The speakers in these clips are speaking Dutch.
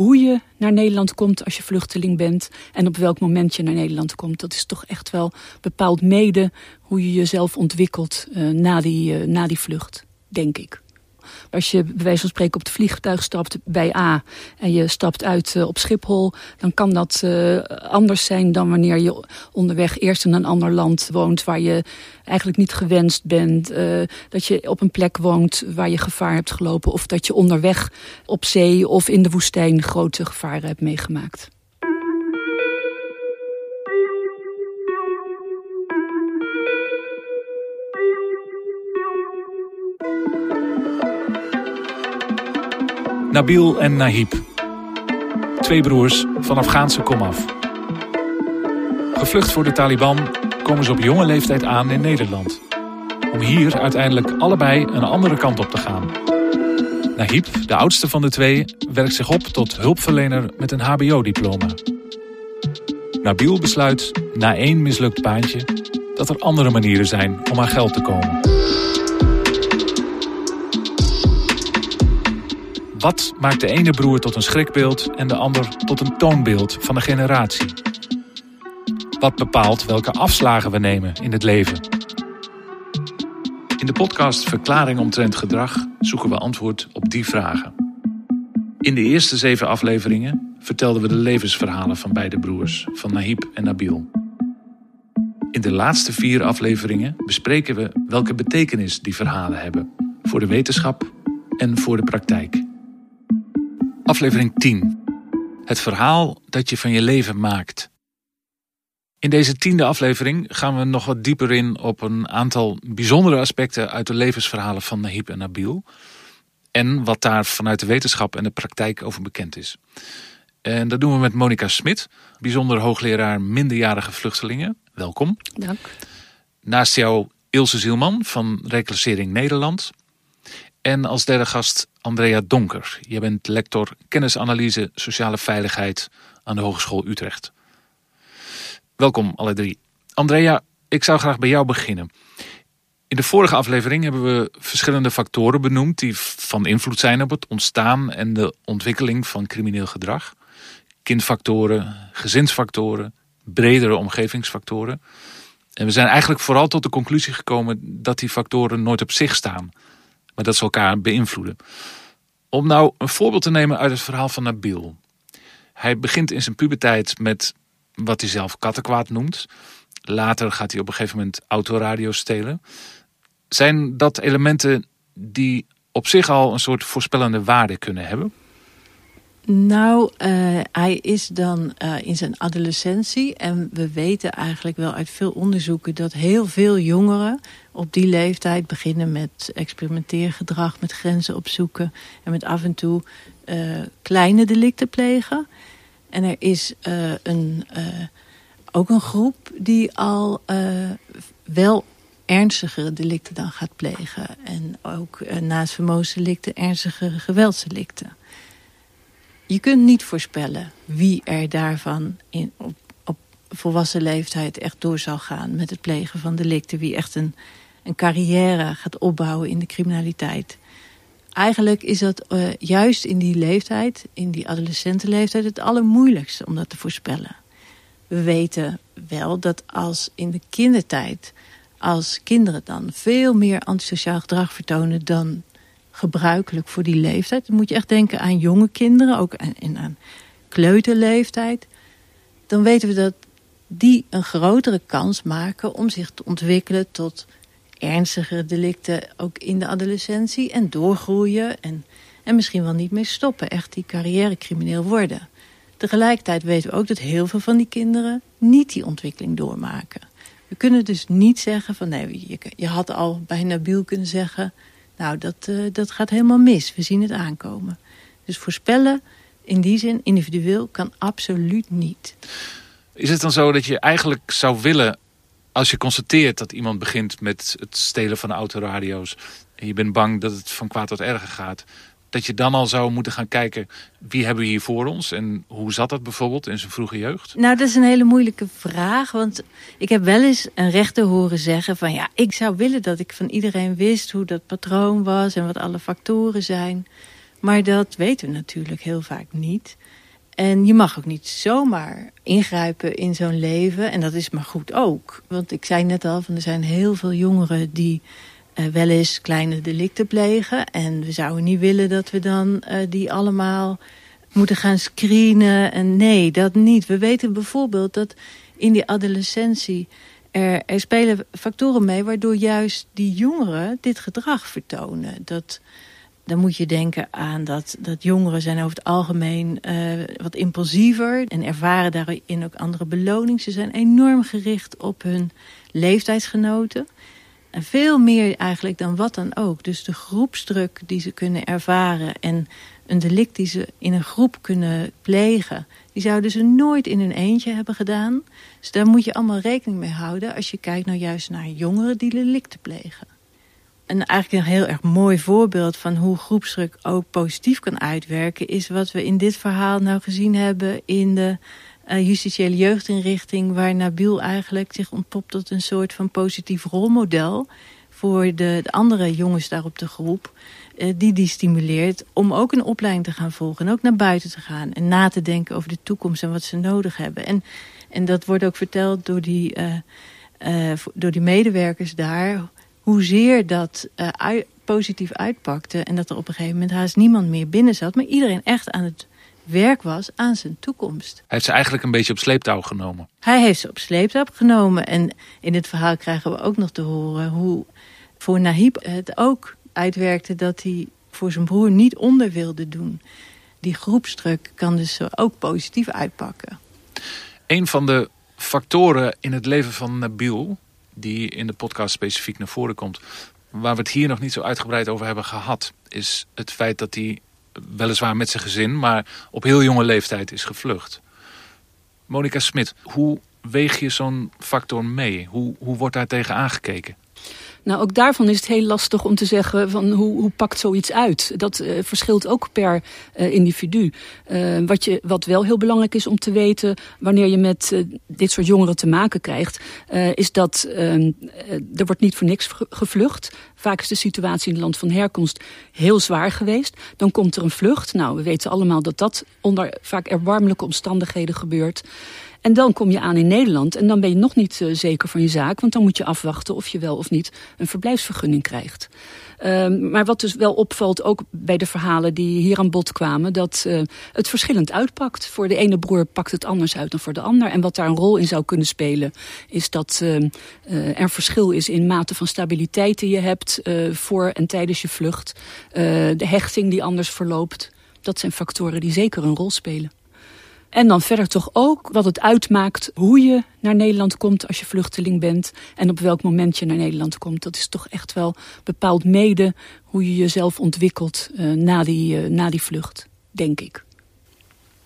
hoe je naar Nederland komt als je vluchteling bent en op welk moment je naar Nederland komt. Dat is toch echt wel bepaald mede hoe je jezelf ontwikkelt uh, na, die, uh, na die vlucht, denk ik. Als je bij wijze van spreken op het vliegtuig stapt bij A en je stapt uit uh, op Schiphol, dan kan dat uh, anders zijn dan wanneer je onderweg eerst in een ander land woont waar je eigenlijk niet gewenst bent. Uh, dat je op een plek woont waar je gevaar hebt gelopen of dat je onderweg op zee of in de woestijn grote gevaren hebt meegemaakt. Nabil en Nahib. Twee broers van Afghaanse komaf. Gevlucht voor de Taliban komen ze op jonge leeftijd aan in Nederland. Om hier uiteindelijk allebei een andere kant op te gaan. Nahib, de oudste van de twee, werkt zich op tot hulpverlener met een hbo-diploma. Nabil besluit, na één mislukt baantje, dat er andere manieren zijn om aan geld te komen. Wat maakt de ene broer tot een schrikbeeld en de ander tot een toonbeeld van een generatie? Wat bepaalt welke afslagen we nemen in het leven? In de podcast Verklaring omtrent gedrag zoeken we antwoord op die vragen. In de eerste zeven afleveringen vertelden we de levensverhalen van beide broers, van Nahib en Nabil. In de laatste vier afleveringen bespreken we welke betekenis die verhalen hebben voor de wetenschap en voor de praktijk. Aflevering 10. Het verhaal dat je van je leven maakt. In deze tiende aflevering gaan we nog wat dieper in op een aantal bijzondere aspecten uit de levensverhalen van Nahib en Nabil. En wat daar vanuit de wetenschap en de praktijk over bekend is. En dat doen we met Monica Smit, bijzonder hoogleraar minderjarige vluchtelingen. Welkom. Dank. Naast jou Ilse Zielman van Reclassering Nederland. En als derde gast Andrea Donker. Je bent lector kennisanalyse sociale veiligheid aan de Hogeschool Utrecht. Welkom alle drie. Andrea, ik zou graag bij jou beginnen. In de vorige aflevering hebben we verschillende factoren benoemd die van invloed zijn op het ontstaan en de ontwikkeling van crimineel gedrag. Kindfactoren, gezinsfactoren, bredere omgevingsfactoren. En we zijn eigenlijk vooral tot de conclusie gekomen dat die factoren nooit op zich staan maar dat ze elkaar beïnvloeden. Om nou een voorbeeld te nemen uit het verhaal van Nabil. Hij begint in zijn puberteit met wat hij zelf kattenkwaad noemt. Later gaat hij op een gegeven moment autoradio stelen. Zijn dat elementen die op zich al een soort voorspellende waarde kunnen hebben? Nou, uh, hij is dan uh, in zijn adolescentie. En we weten eigenlijk wel uit veel onderzoeken... dat heel veel jongeren op die leeftijd beginnen met experimenteergedrag... met grenzen opzoeken en met af en toe uh, kleine delicten plegen. En er is een, ook een groep die al wel ernstigere delicten dan gaat plegen. En ook naast vermogensdelicten ernstigere geweldsdelicten je kunt niet voorspellen wie er daarvan in, op, op volwassen leeftijd echt door zal gaan met het plegen van delicten. Wie echt een, een carrière gaat opbouwen in de criminaliteit. Eigenlijk is dat uh, juist in die leeftijd, in die adolescentenleeftijd, het allermoeilijkste om dat te voorspellen. We weten wel dat als in de kindertijd, als kinderen dan veel meer antisociaal gedrag vertonen dan gebruikelijk voor die leeftijd. Dan moet je echt denken aan jonge kinderen, ook aan, aan kleuterleeftijd. Dan weten we dat die een grotere kans maken om zich te ontwikkelen tot ernstigere delicten ook in de adolescentie en doorgroeien en, en misschien wel niet meer stoppen, echt die carrièrecrimineel worden. Tegelijkertijd weten we ook dat heel veel van die kinderen niet die ontwikkeling doormaken. We kunnen dus niet zeggen van nee, je, je had al bij Nabil kunnen zeggen nou, dat, uh, dat gaat helemaal mis. We zien het aankomen. Dus voorspellen in die zin, individueel, kan absoluut niet. Is het dan zo dat je eigenlijk zou willen... als je constateert dat iemand begint met het stelen van autoradio's... en je bent bang dat het van kwaad tot erger gaat dat je dan al zou moeten gaan kijken wie hebben we hier voor ons en hoe zat dat bijvoorbeeld in zijn vroege jeugd? Nou, dat is een hele moeilijke vraag, want ik heb wel eens een rechter horen zeggen van ja, ik zou willen dat ik van iedereen wist hoe dat patroon was en wat alle factoren zijn. Maar dat weten we natuurlijk heel vaak niet. En je mag ook niet zomaar ingrijpen in zo'n leven. En dat is maar goed ook. Want ik zei net al, van er zijn heel veel jongeren die uh, wel eens kleine delicten plegen. En we zouden niet willen dat we dan uh, die allemaal moeten gaan screenen. En nee, dat niet. We weten bijvoorbeeld dat in die adolescentie... Er, er spelen factoren mee waardoor juist die jongeren dit gedrag vertonen. Dat dan moet je denken aan dat, dat jongeren zijn over het algemeen uh, wat impulsiever en ervaren daarin ook andere beloning. Ze zijn enorm gericht op hun leeftijdsgenoten. En veel meer eigenlijk dan wat dan ook. Dus de groepsdruk die ze kunnen ervaren en een delict die ze in een groep kunnen plegen... die zouden ze nooit in hun eentje hebben gedaan. Dus daar moet je allemaal rekening mee houden... als je kijkt nou juist naar jongeren die delicten plegen een eigenlijk een heel erg mooi voorbeeld van hoe groepsdruk ook positief kan uitwerken... is wat we in dit verhaal nou gezien hebben in de uh, justitiële jeugdinrichting... waar Nabil eigenlijk zich ontpopt tot een soort van positief rolmodel... voor de, de andere jongens daar op de groep... Uh, die die stimuleert om ook een opleiding te gaan volgen... en ook naar buiten te gaan en na te denken over de toekomst en wat ze nodig hebben. En, en dat wordt ook verteld door die, uh, door die medewerkers daar hoezeer dat positief uitpakte... en dat er op een gegeven moment haast niemand meer binnen zat... maar iedereen echt aan het werk was aan zijn toekomst. Hij heeft ze eigenlijk een beetje op sleeptouw genomen. Hij heeft ze op sleeptouw genomen. En in dit verhaal krijgen we ook nog te horen... hoe voor Nahib het ook uitwerkte dat hij voor zijn broer niet onder wilde doen. Die groepsdruk kan dus ook positief uitpakken. Een van de factoren in het leven van Nabil die in de podcast specifiek naar voren komt. Waar we het hier nog niet zo uitgebreid over hebben gehad... is het feit dat hij weliswaar met zijn gezin... maar op heel jonge leeftijd is gevlucht. Monika Smit, hoe weeg je zo'n factor mee? Hoe, hoe wordt daar tegen aangekeken? Nou, ook daarvan is het heel lastig om te zeggen van hoe, hoe pakt zoiets uit. Dat uh, verschilt ook per uh, individu. Uh, wat, je, wat wel heel belangrijk is om te weten wanneer je met dit soort jongeren te maken krijgt, is dat ehm, er wordt niet voor niks gevlucht. Vaak is de situatie in het land van herkomst heel zwaar geweest. Dan komt er een vlucht. Nou, we weten allemaal dat dat onder vaak erbarmelijke omstandigheden gebeurt. En dan kom je aan in Nederland en dan ben je nog niet uh, zeker van je zaak. Want dan moet je afwachten of je wel of niet een verblijfsvergunning krijgt. Uh, maar wat dus wel opvalt, ook bij de verhalen die hier aan bod kwamen... dat uh, het verschillend uitpakt. Voor de ene broer pakt het anders uit dan voor de ander. En wat daar een rol in zou kunnen spelen... is dat uh, er verschil is in mate van stabiliteit die je hebt... voor en tijdens je vlucht. de hechting die anders verloopt. Dat zijn factoren die zeker een rol spelen. En dan verder toch ook wat het uitmaakt hoe je naar Nederland komt als je vluchteling bent. En op welk moment je naar Nederland komt. Dat is toch echt wel bepaald mede hoe je jezelf ontwikkelt uh, na, die, uh, na die vlucht, denk ik.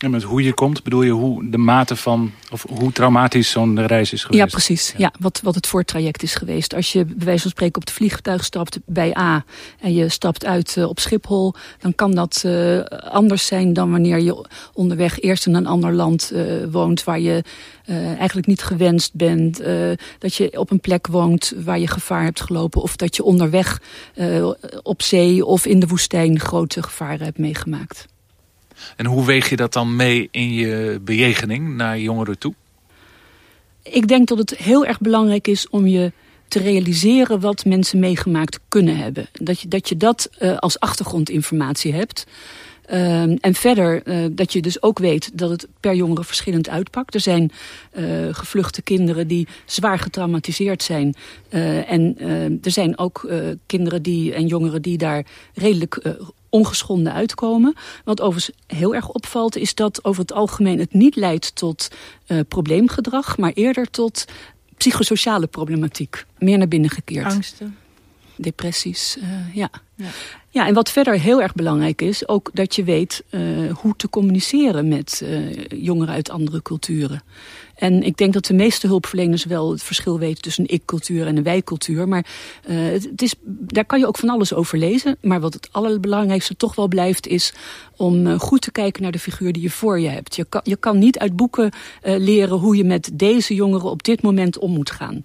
En met hoe je komt bedoel je hoe de mate van, of hoe traumatisch zo'n reis is geweest? Ja, precies. Ja. wat, wat het voortraject is geweest. Als je bij wijze van spreken op het vliegtuig stapt bij A en je stapt uit uh, op Schiphol, dan kan dat uh, anders zijn dan wanneer je onderweg eerst in een ander land uh, woont waar je eigenlijk niet gewenst bent. dat je op een plek woont waar je gevaar hebt gelopen of dat je onderweg op zee of in de woestijn grote gevaren hebt meegemaakt. En hoe weeg je dat dan mee in je bejegening naar jongeren toe? Ik denk dat het heel erg belangrijk is om je te realiseren wat mensen meegemaakt kunnen hebben. Dat je dat, je dat uh, als achtergrondinformatie hebt. Uh, en verder uh, dat je dus ook weet dat het per jongere verschillend uitpakt. Er zijn uh, gevluchte kinderen die zwaar getraumatiseerd zijn. en er zijn ook kinderen die, en jongeren die daar redelijk ongeschonden uitkomen. Wat overigens heel erg opvalt is dat over het algemeen het niet leidt tot uh, probleemgedrag, maar eerder tot psychosociale problematiek. Meer naar binnen gekeerd. Angsten. Depressies, uh, ja. ja. Ja, en wat verder heel erg belangrijk is, ook dat je weet uh, hoe te communiceren met jongeren uit andere culturen. En ik denk dat de meeste hulpverleners wel het verschil weten tussen een ik-cultuur en een wij-cultuur. Maar uh, het is, daar kan je ook van alles over lezen. Maar wat het allerbelangrijkste toch wel blijft is om goed te kijken naar de figuur die je voor je hebt. Je kan, je kan niet uit boeken leren hoe je met deze jongeren op dit moment om moet gaan.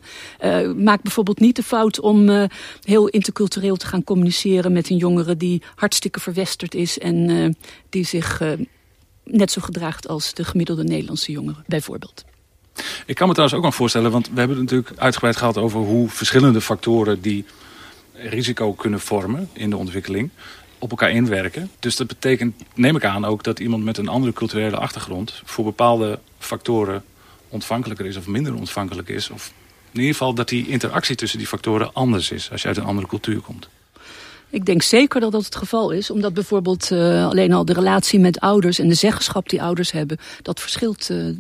maak bijvoorbeeld niet de fout om heel intercultureel te gaan communiceren met een jongere jongere die hartstikke verwesterd is en die zich net zo gedraagt als de gemiddelde Nederlandse jongere, bijvoorbeeld. Ik kan me trouwens ook nog voorstellen, want we hebben het natuurlijk uitgebreid gehad over hoe verschillende factoren die risico kunnen vormen in de ontwikkeling op elkaar inwerken. Dus dat betekent, neem ik aan, ook dat iemand met een andere culturele achtergrond voor bepaalde factoren ontvankelijker is of minder ontvankelijk is. Of in ieder geval dat die interactie tussen die factoren anders is als je uit een andere cultuur komt. Ik denk zeker dat dat het geval is. Omdat bijvoorbeeld uh, alleen al de relatie met ouders en de zeggenschap die ouders hebben... dat verschilt uh,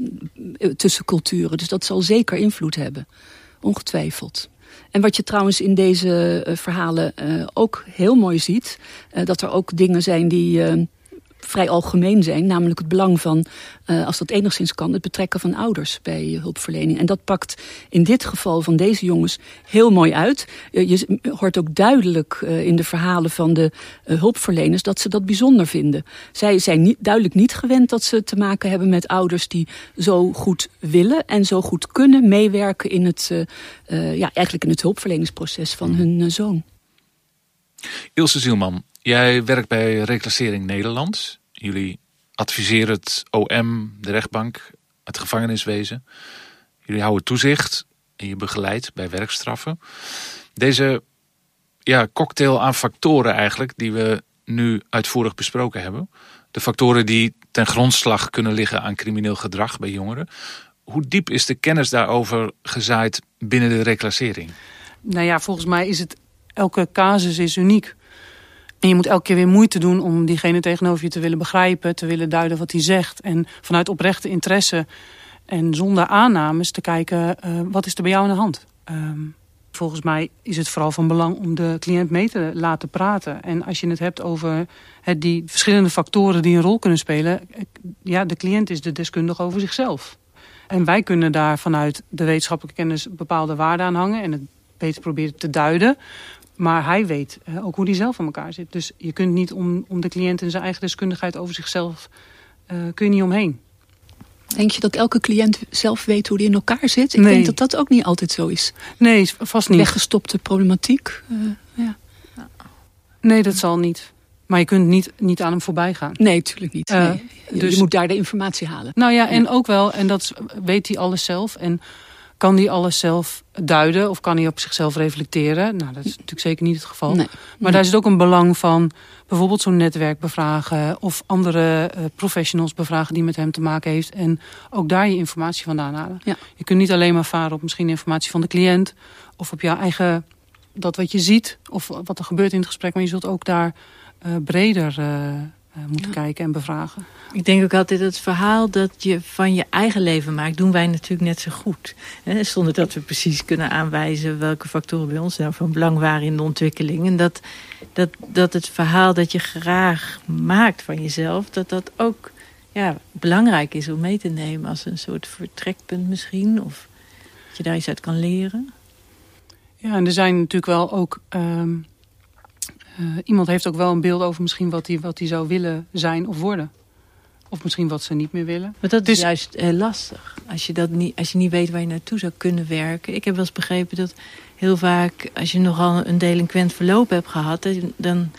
tussen culturen. Dus dat zal zeker invloed hebben. Ongetwijfeld. En wat je trouwens in deze uh, verhalen ook heel mooi ziet... dat er ook dingen zijn die vrij algemeen zijn. Namelijk het belang van, uh, als dat enigszins kan, het betrekken van ouders bij hulpverlening. En dat pakt in dit geval van deze jongens heel mooi uit. Uh, je hoort ook duidelijk uh, in de verhalen van de hulpverleners dat ze dat bijzonder vinden. Zij zijn niet, duidelijk niet gewend dat ze te maken hebben met ouders die zo goed willen en zo goed kunnen meewerken in het, ja, eigenlijk in het hulpverleningsproces van hun zoon. Ilse Zielman, Jij werkt bij Reclassering Nederland. Jullie adviseren het OM, de rechtbank, het gevangeniswezen. Jullie houden toezicht en je begeleidt bij werkstraffen. Deze ja, cocktail aan factoren eigenlijk, die we nu uitvoerig besproken hebben. De factoren die ten grondslag kunnen liggen aan crimineel gedrag bij jongeren. Hoe diep is de kennis daarover gezaaid binnen de reclassering? Nou ja, volgens mij is het elke casus is uniek. En je moet elke keer weer moeite doen om diegene tegenover je te willen begrijpen, te willen duiden wat hij zegt. En vanuit oprechte interesse en zonder aannames te kijken, uh, wat is er bij jou aan de hand? Um, volgens mij is het vooral van belang om de cliënt mee te laten praten. En als je het hebt over die verschillende factoren die een rol kunnen spelen... ja, de cliënt is de deskundige over zichzelf. En wij kunnen daar vanuit de wetenschappelijke kennis bepaalde waarden aan hangen... en het beter proberen te duiden. Maar hij weet uh, ook hoe hij zelf aan elkaar zit. Dus je kunt niet om, om de cliënt en zijn eigen deskundigheid over zichzelf... Uh, kun je niet omheen. Denk je dat elke cliënt zelf weet hoe hij in elkaar zit? Ik nee. denk dat dat ook niet altijd zo is. Nee, vast niet. Weggestopte problematiek. Uh, ja. Nee, dat zal niet. Maar je kunt niet, niet aan hem voorbij gaan. Nee, natuurlijk niet. Nee. dus, je moet daar de informatie halen. Nou ja, en ook wel, en dat weet hij alles zelf. En kan hij alles zelf duiden of kan hij op zichzelf reflecteren? Nou, dat is natuurlijk zeker niet het geval. Nee. Maar daar zit ook een belang van bijvoorbeeld zo'n netwerk bevragen... of andere uh, professionals bevragen die met hem te maken heeft. En ook daar je informatie vandaan halen. Ja. Je kunt niet alleen maar varen op misschien informatie van de cliënt... of op jouw eigen, dat wat je ziet of wat er gebeurt in het gesprek. Maar je zult ook daar uh, breder... Uh, moeten ja. kijken en bevragen. Ik denk ook altijd het verhaal dat je van je eigen leven maakt... doen wij natuurlijk net zo goed. Hè? Zonder dat we precies kunnen aanwijzen... welke factoren bij ons nou van belang waren in de ontwikkeling. En dat, dat, dat het verhaal dat je graag maakt van jezelf... dat dat ook ja, belangrijk is om mee te nemen... als een soort vertrekpunt misschien. Of dat je daar iets uit kan leren. Ja, en er zijn natuurlijk wel ook... Um uh, iemand heeft ook wel een beeld over misschien wat hij wat zou willen zijn of worden. Of misschien wat ze niet meer willen. Maar dat dus... is juist heel lastig. Als je, dat niet, als je niet weet waar je naartoe zou kunnen werken. Ik heb wel eens begrepen dat heel vaak... als je nogal een delinquent verloop hebt gehad... dan,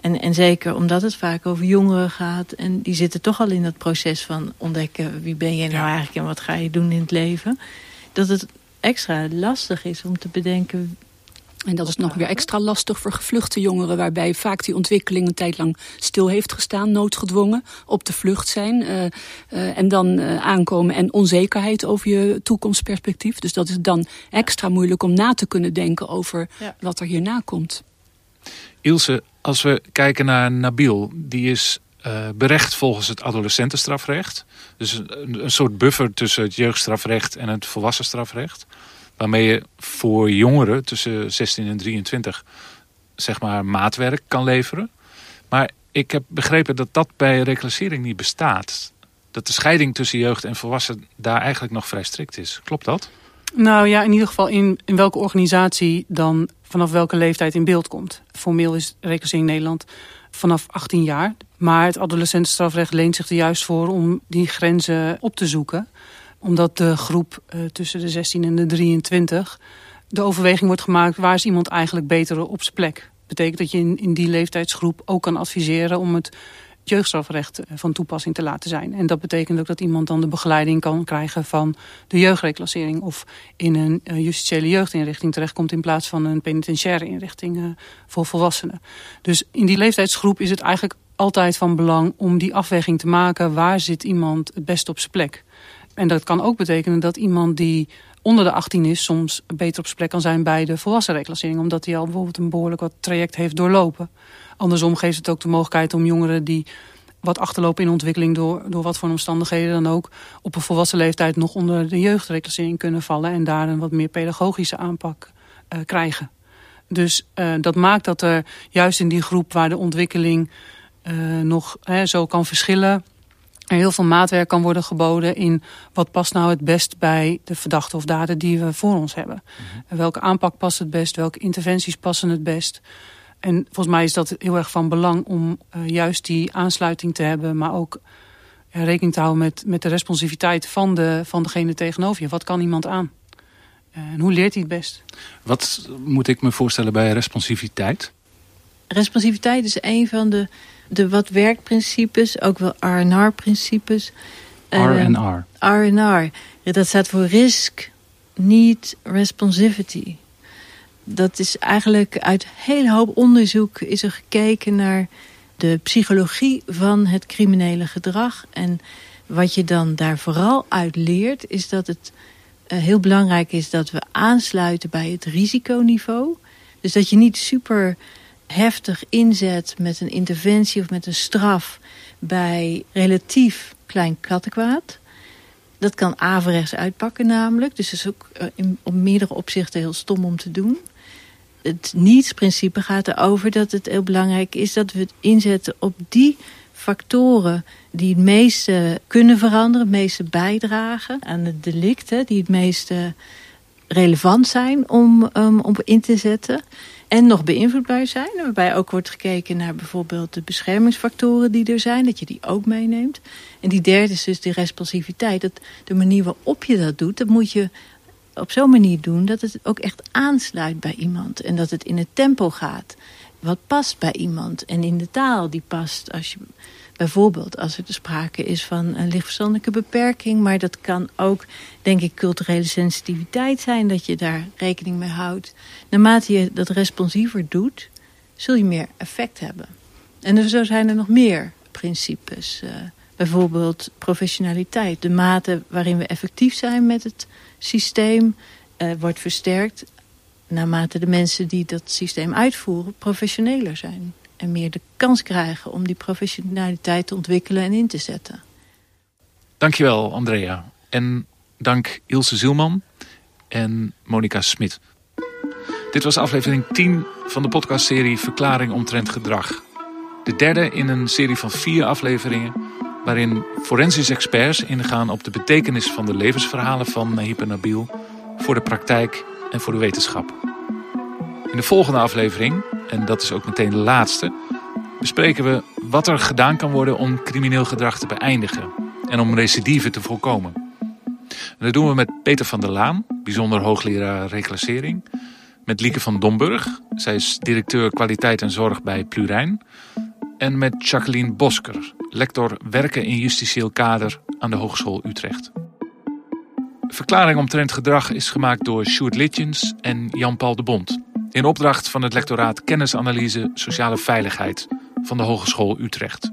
en, en zeker omdat het vaak over jongeren gaat... en die zitten toch al in dat proces van ontdekken... wie ben je nou ja. eigenlijk en wat ga je doen in het leven... dat het extra lastig is om te bedenken en dat is nog weer extra lastig voor gevluchte jongeren... waarbij vaak die ontwikkeling een tijd lang stil heeft gestaan... noodgedwongen, op de vlucht zijn. Uh, uh, en dan uh, aankomen en onzekerheid over je toekomstperspectief. Dus dat is dan extra moeilijk om na te kunnen denken... over ja. wat er hierna komt. Ilse, als we kijken naar Nabil... die is berecht volgens het adolescentenstrafrecht. Dus een, een soort buffer tussen het jeugdstrafrecht en het volwassen strafrecht waarmee je voor jongeren tussen 16 en 23 zeg maar maatwerk kan leveren. Maar ik heb begrepen dat dat bij reclassering niet bestaat. Dat de scheiding tussen jeugd en volwassen daar eigenlijk nog vrij strikt is. Klopt dat? Nou ja, in ieder geval in, in welke organisatie dan vanaf welke leeftijd in beeld komt. Formeel is reclassering Nederland vanaf 18 jaar. Maar het adolescentenstrafrecht leent zich er juist voor om die grenzen op te zoeken omdat de groep uh, tussen de 16 en de 23... de overweging wordt gemaakt... waar is iemand eigenlijk beter op zijn plek? betekent dat je in, in die leeftijdsgroep ook kan adviseren om het jeugdstrafrecht eh, van toepassing te laten zijn. En dat betekent ook dat iemand dan de begeleiding kan krijgen van de jeugdreclassering of in een uh, justitiële jeugdinrichting terechtkomt in plaats van een penitentiaire inrichting voor volwassenen. Dus in die leeftijdsgroep is het eigenlijk altijd van belang om die afweging te maken waar zit iemand het best op zijn plek. En dat kan ook betekenen dat iemand die onder de 18 is soms beter op zijn plek kan zijn bij de volwassen reclassering. Omdat hij al bijvoorbeeld een behoorlijk wat traject heeft doorlopen. Andersom geeft het ook de mogelijkheid om jongeren die wat achterlopen in ontwikkeling door, door wat voor omstandigheden dan ook op een volwassen leeftijd nog onder de jeugdreclassering kunnen vallen en daar een wat meer pedagogische aanpak uh, krijgen. Dus uh, dat maakt dat er juist in die groep waar de ontwikkeling uh, nog hè, zo kan verschillen er heel veel maatwerk kan worden geboden in wat past nou het best bij de verdachte of daden die we voor ons hebben. Mm Welke aanpak past het best, welke interventies passen het best. En volgens mij is dat heel erg van belang om uh, juist die aansluiting te hebben, maar ook uh, rekening te houden met, met de responsiviteit van, de, van degene tegenover je. Wat kan iemand aan? Uh, en hoe leert hij het best? Wat moet ik me voorstellen bij responsiviteit? Responsiviteit is een van de de wat werkprincipes, ook wel R&R-principes. R&R? R&R, dat staat voor Risk, Need, Responsivity. Dat is eigenlijk uit een hele hoop onderzoek is er gekeken naar de psychologie van het criminele gedrag. En wat je dan daar vooral uit leert, is dat het uh, heel belangrijk is dat we aansluiten bij het risiconiveau. Dus dat je niet super heftig inzet met een interventie of met een straf bij relatief klein kattenkwaad. Dat kan averechts uitpakken namelijk. Dus dat is ook eh, in, op meerdere opzichten heel stom om te doen. Het niets-principe gaat erover dat het heel belangrijk is dat we het inzetten op die factoren die het meeste kunnen veranderen, het meeste bijdragen aan het delict, die het meeste relevant zijn om, um, om in te zetten en nog beïnvloedbaar zijn. Waarbij ook wordt gekeken naar bijvoorbeeld de beschermingsfactoren die er zijn. Dat je die ook meeneemt. En die derde is dus de responsiviteit. Dat de manier waarop je dat doet, dat moet je op zo'n manier doen... dat het ook echt aansluit bij iemand. En dat het in het tempo gaat. Wat past bij iemand. En in de taal die past als je Bijvoorbeeld als er sprake is van een lichtverstandelijke beperking. Maar dat kan ook, denk ik, culturele sensitiviteit zijn. Dat je daar rekening mee houdt. Naarmate je dat responsiever doet, zul je meer effect hebben. En zo zijn er nog meer principes. Uh, bijvoorbeeld professionaliteit. De mate waarin we effectief zijn met het systeem uh, wordt versterkt naarmate de mensen die dat systeem uitvoeren professioneler zijn meer de kans krijgen om die professionaliteit te ontwikkelen en in te zetten. Dankjewel Andrea. En dank Ilse Zielman en Monika Smit. Dit was aflevering 10 van de podcastserie Verklaring omtrent gedrag. De derde in een serie van vier afleveringen waarin forensisch experts ingaan op de betekenis van de levensverhalen van Nahib voor de praktijk en voor de wetenschap. In de volgende aflevering en dat is ook meteen de laatste, bespreken we wat er gedaan kan worden om crimineel gedrag te beëindigen en om recidive te voorkomen. En dat doen we met Peter van der Laan, bijzonder hoogleraar reclassering, met Lieke van Domburg, zij is directeur kwaliteit en zorg bij Plurijn, en met Jacqueline Bosker, lector werken in justitieel kader aan de Hogeschool Utrecht. Verklaring omtrent gedrag is gemaakt door Sjoerd Litjens en Jan-Paul de Bond in opdracht van het lectoraat Kennisanalyse Sociale Veiligheid van de Hogeschool Utrecht.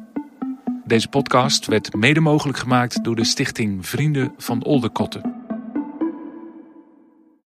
Deze podcast werd mede mogelijk gemaakt door de stichting Vrienden van Oldekotten.